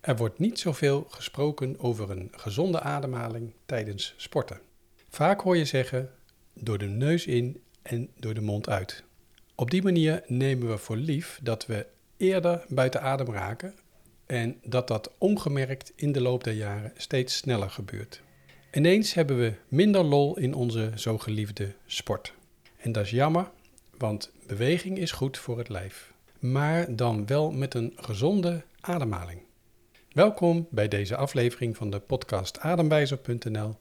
Er wordt niet zoveel gesproken over een gezonde ademhaling tijdens sporten. Vaak hoor je zeggen door de neus in en door de mond uit. Op die manier nemen we voor lief dat we eerder buiten adem raken en dat dat ongemerkt in de loop der jaren steeds sneller gebeurt. Ineens hebben we minder lol in onze zo geliefde sport. En dat is jammer, want beweging is goed voor het lijf. Maar dan wel met een gezonde ademhaling. Welkom bij deze aflevering van de podcast Ademwijzer.nl.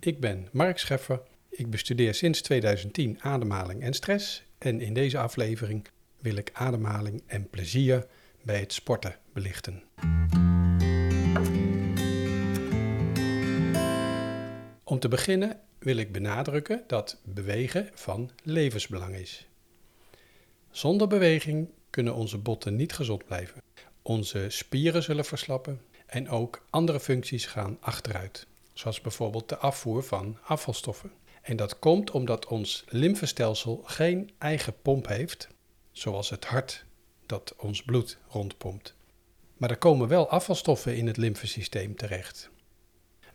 Ik ben Mark Scheffer. Ik bestudeer sinds 2010 ademhaling en stress. En in deze aflevering wil ik ademhaling en plezier bij het sporten belichten. Om te beginnen wil ik benadrukken dat bewegen van levensbelang is. Zonder beweging kunnen onze botten niet gezond blijven. Onze spieren zullen verslappen en ook andere functies gaan achteruit, zoals bijvoorbeeld de afvoer van afvalstoffen. En dat komt omdat ons lymfestelsel geen eigen pomp heeft, zoals het hart dat ons bloed rondpompt. Maar er komen wel afvalstoffen in het lymfesysteem terecht.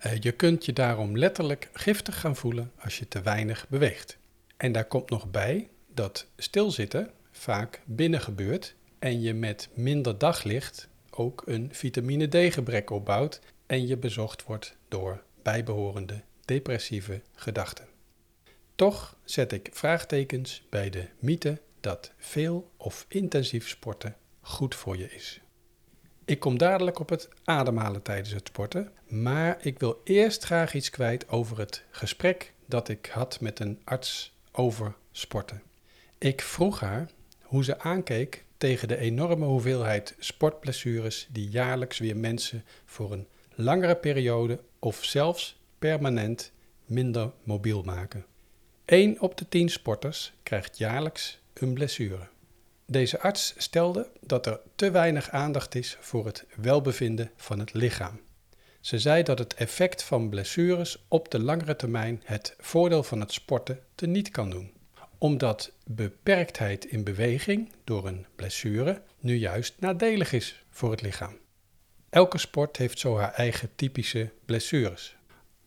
Uh, je kunt je daarom letterlijk giftig gaan voelen als je te weinig beweegt. En daar komt nog bij dat stilzitten vaak binnen gebeurt en je met minder daglicht ook een vitamine D-gebrek opbouwt en je bezocht wordt door bijbehorende depressieve gedachten. Toch zet ik vraagtekens bij de mythe dat veel of intensief sporten goed voor je is. Ik kom dadelijk op het ademhalen tijdens het sporten, maar ik wil eerst graag iets kwijt over het gesprek dat ik had met een arts over sporten. Ik vroeg haar hoe ze aankeek tegen de enorme hoeveelheid sportblessures die jaarlijks weer mensen voor een langere periode of zelfs permanent minder mobiel maken. 1 op de 10 sporters krijgt jaarlijks een blessure. Deze arts stelde dat er te weinig aandacht is voor het welbevinden van het lichaam. Ze zei dat het effect van blessures op de langere termijn het voordeel van het sporten teniet kan doen omdat beperktheid in beweging door een blessure nu juist nadelig is voor het lichaam. Elke sport heeft zo haar eigen typische blessures.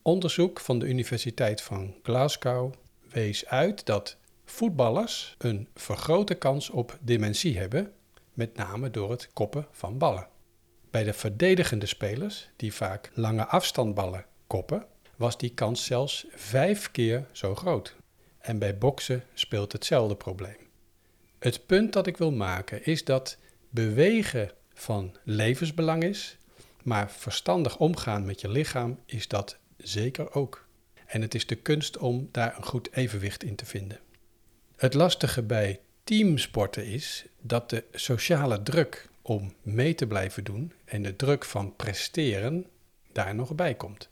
Onderzoek van de Universiteit van Glasgow wees uit dat voetballers een vergrote kans op dementie hebben, met name door het koppen van ballen. Bij de verdedigende spelers, die vaak lange afstandballen koppen, was die kans zelfs vijf keer zo groot. En bij boksen speelt hetzelfde probleem. Het punt dat ik wil maken is dat bewegen van levensbelang is, maar verstandig omgaan met je lichaam is dat zeker ook. En het is de kunst om daar een goed evenwicht in te vinden. Het lastige bij teamsporten is dat de sociale druk om mee te blijven doen en de druk van presteren daar nog bij komt.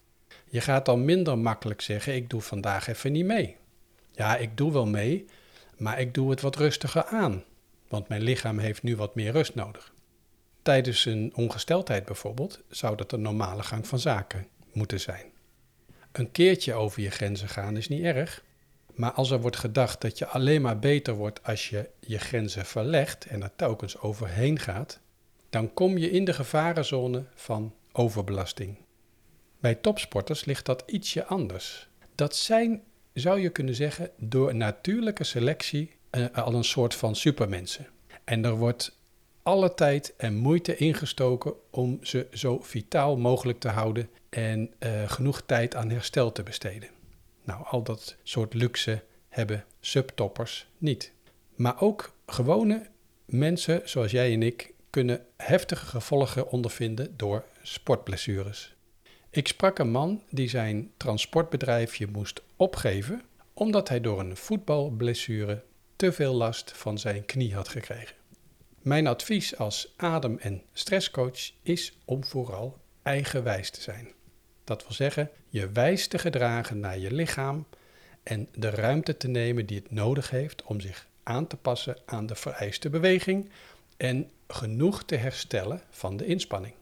Je gaat dan minder makkelijk zeggen: Ik doe vandaag even niet mee. Ja, ik doe wel mee, maar ik doe het wat rustiger aan, want mijn lichaam heeft nu wat meer rust nodig. Tijdens een ongesteldheid bijvoorbeeld zou dat een normale gang van zaken moeten zijn. Een keertje over je grenzen gaan is niet erg, maar als er wordt gedacht dat je alleen maar beter wordt als je je grenzen verlegt en er telkens overheen gaat, dan kom je in de gevarenzone van overbelasting. Bij topsporters ligt dat ietsje anders. Dat zijn zou je kunnen zeggen, door natuurlijke selectie uh, al een soort van supermensen. En er wordt alle tijd en moeite ingestoken om ze zo vitaal mogelijk te houden en uh, genoeg tijd aan herstel te besteden. Nou, al dat soort luxe hebben subtoppers niet. Maar ook gewone mensen zoals jij en ik kunnen heftige gevolgen ondervinden door sportblessures. Ik sprak een man die zijn transportbedrijfje moest opgeven omdat hij door een voetbalblessure te veel last van zijn knie had gekregen. Mijn advies als adem- en stresscoach is om vooral eigenwijs te zijn. Dat wil zeggen, je wijs te gedragen naar je lichaam en de ruimte te nemen die het nodig heeft om zich aan te passen aan de vereiste beweging en genoeg te herstellen van de inspanning.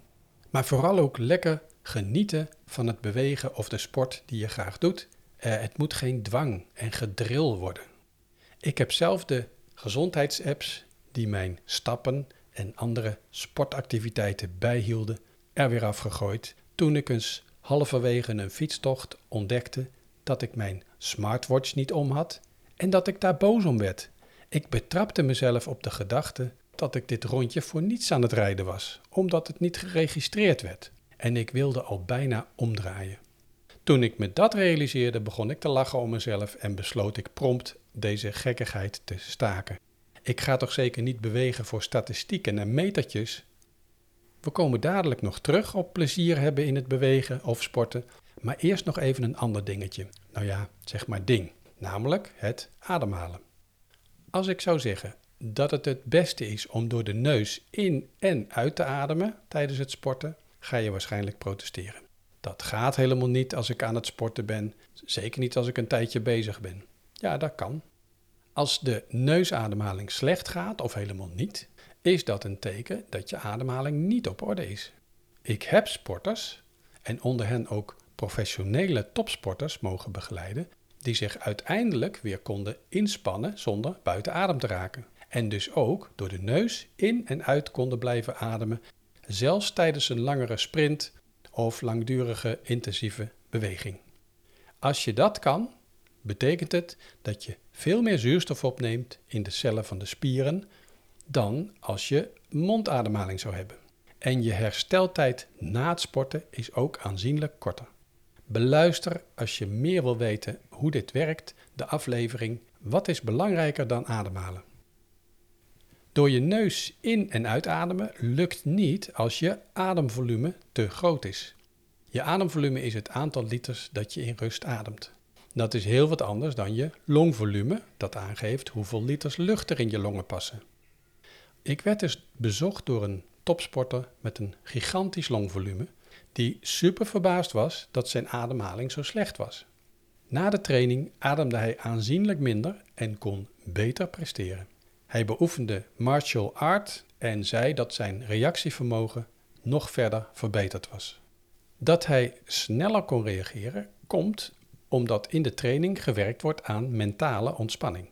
Maar vooral ook lekker genieten van het bewegen of de sport die je graag doet. Uh, het moet geen dwang en gedril worden. Ik heb zelf de gezondheidsapps die mijn stappen en andere sportactiviteiten bijhielden er weer afgegooid toen ik eens halverwege een fietstocht ontdekte dat ik mijn smartwatch niet om had en dat ik daar boos om werd. Ik betrapte mezelf op de gedachte dat ik dit rondje voor niets aan het rijden was, omdat het niet geregistreerd werd. En ik wilde al bijna omdraaien. Toen ik me dat realiseerde, begon ik te lachen om mezelf en besloot ik prompt deze gekkigheid te staken. Ik ga toch zeker niet bewegen voor statistieken en metertjes. We komen dadelijk nog terug op plezier hebben in het bewegen of sporten, maar eerst nog even een ander dingetje. Nou ja, zeg maar ding, namelijk het ademhalen. Als ik zou zeggen dat het het beste is om door de neus in en uit te ademen tijdens het sporten, ga je waarschijnlijk protesteren. Dat gaat helemaal niet als ik aan het sporten ben, zeker niet als ik een tijdje bezig ben. Ja, dat kan. Als de neusademhaling slecht gaat of helemaal niet, is dat een teken dat je ademhaling niet op orde is. Ik heb sporters, en onder hen ook professionele topsporters mogen begeleiden, die zich uiteindelijk weer konden inspannen zonder buiten adem te raken. En dus ook door de neus in en uit konden blijven ademen, zelfs tijdens een langere sprint of langdurige intensieve beweging. Als je dat kan, betekent het dat je veel meer zuurstof opneemt in de cellen van de spieren dan als je mondademhaling zou hebben. En je hersteltijd na het sporten is ook aanzienlijk korter. Beluister als je meer wil weten hoe dit werkt de aflevering Wat is belangrijker dan ademhalen? Door je neus in- en uitademen lukt niet als je ademvolume te groot is. Je ademvolume is het aantal liters dat je in rust ademt. Dat is heel wat anders dan je longvolume, dat aangeeft hoeveel liters lucht er in je longen passen. Ik werd dus bezocht door een topsporter met een gigantisch longvolume, die super verbaasd was dat zijn ademhaling zo slecht was. Na de training ademde hij aanzienlijk minder en kon beter presteren. Hij beoefende martial art en zei dat zijn reactievermogen nog verder verbeterd was. Dat hij sneller kon reageren komt omdat in de training gewerkt wordt aan mentale ontspanning.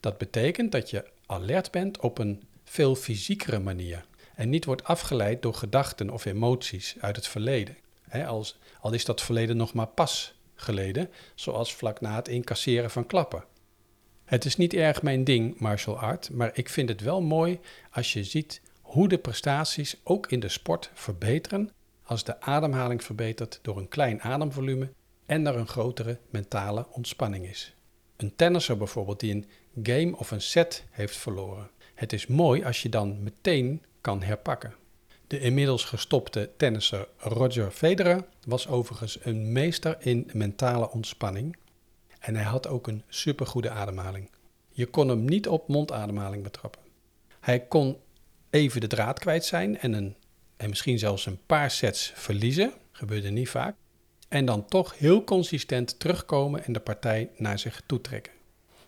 Dat betekent dat je alert bent op een veel fysiekere manier en niet wordt afgeleid door gedachten of emoties uit het verleden. als, al is dat verleden nog maar pas geleden, zoals vlak na het incasseren van klappen. Het is niet erg mijn ding, martial art, maar ik vind het wel mooi als je ziet hoe de prestaties ook in de sport verbeteren als de ademhaling verbetert door een klein ademvolume en er een grotere mentale ontspanning is. Een tennisser bijvoorbeeld die een game of een set heeft verloren. Het is mooi als je dan meteen kan herpakken. De inmiddels gestopte tennisser Roger Federer was overigens een meester in mentale ontspanning en hij had ook een supergoede ademhaling. Je kon hem niet op mondademhaling betrappen. Hij kon even de draad kwijt zijn en, een, en misschien zelfs een paar sets verliezen, gebeurde niet vaak, en dan toch heel consistent terugkomen en de partij naar zich toe trekken.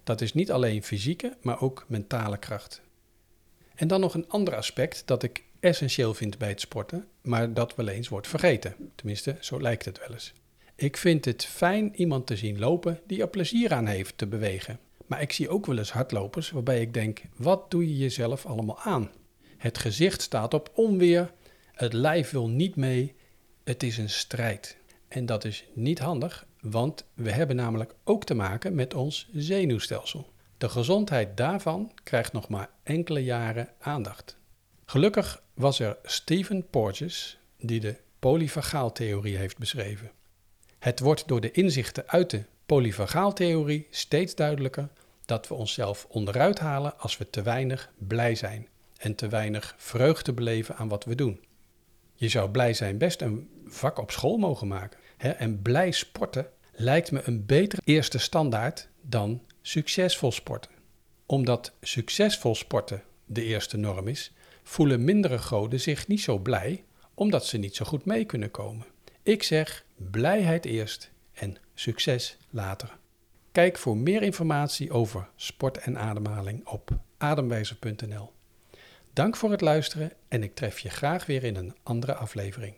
Dat is niet alleen fysieke, maar ook mentale kracht. En dan nog een ander aspect dat ik essentieel vind bij het sporten, maar dat wel eens wordt vergeten. Tenminste, zo lijkt het wel eens. Ik vind het fijn iemand te zien lopen die er plezier aan heeft te bewegen. Maar ik zie ook wel eens hardlopers waarbij ik denk: wat doe je jezelf allemaal aan? Het gezicht staat op onweer, het lijf wil niet mee, het is een strijd. En dat is niet handig, want we hebben namelijk ook te maken met ons zenuwstelsel. De gezondheid daarvan krijgt nog maar enkele jaren aandacht. Gelukkig was er Stephen Porges die de polyvagaaltheorie heeft beschreven. Het wordt door de inzichten uit de polyvagaaltheorie steeds duidelijker dat we onszelf onderuit halen als we te weinig blij zijn en te weinig vreugde beleven aan wat we doen. Je zou blij zijn best een vak op school mogen maken. Hè? En blij sporten lijkt me een betere eerste standaard dan succesvol sporten. Omdat succesvol sporten de eerste norm is, voelen mindere goden zich niet zo blij omdat ze niet zo goed mee kunnen komen. Ik zeg blijheid eerst en succes later. Kijk voor meer informatie over sport en ademhaling op ademwijzer.nl. Dank voor het luisteren en ik tref je graag weer in een andere aflevering.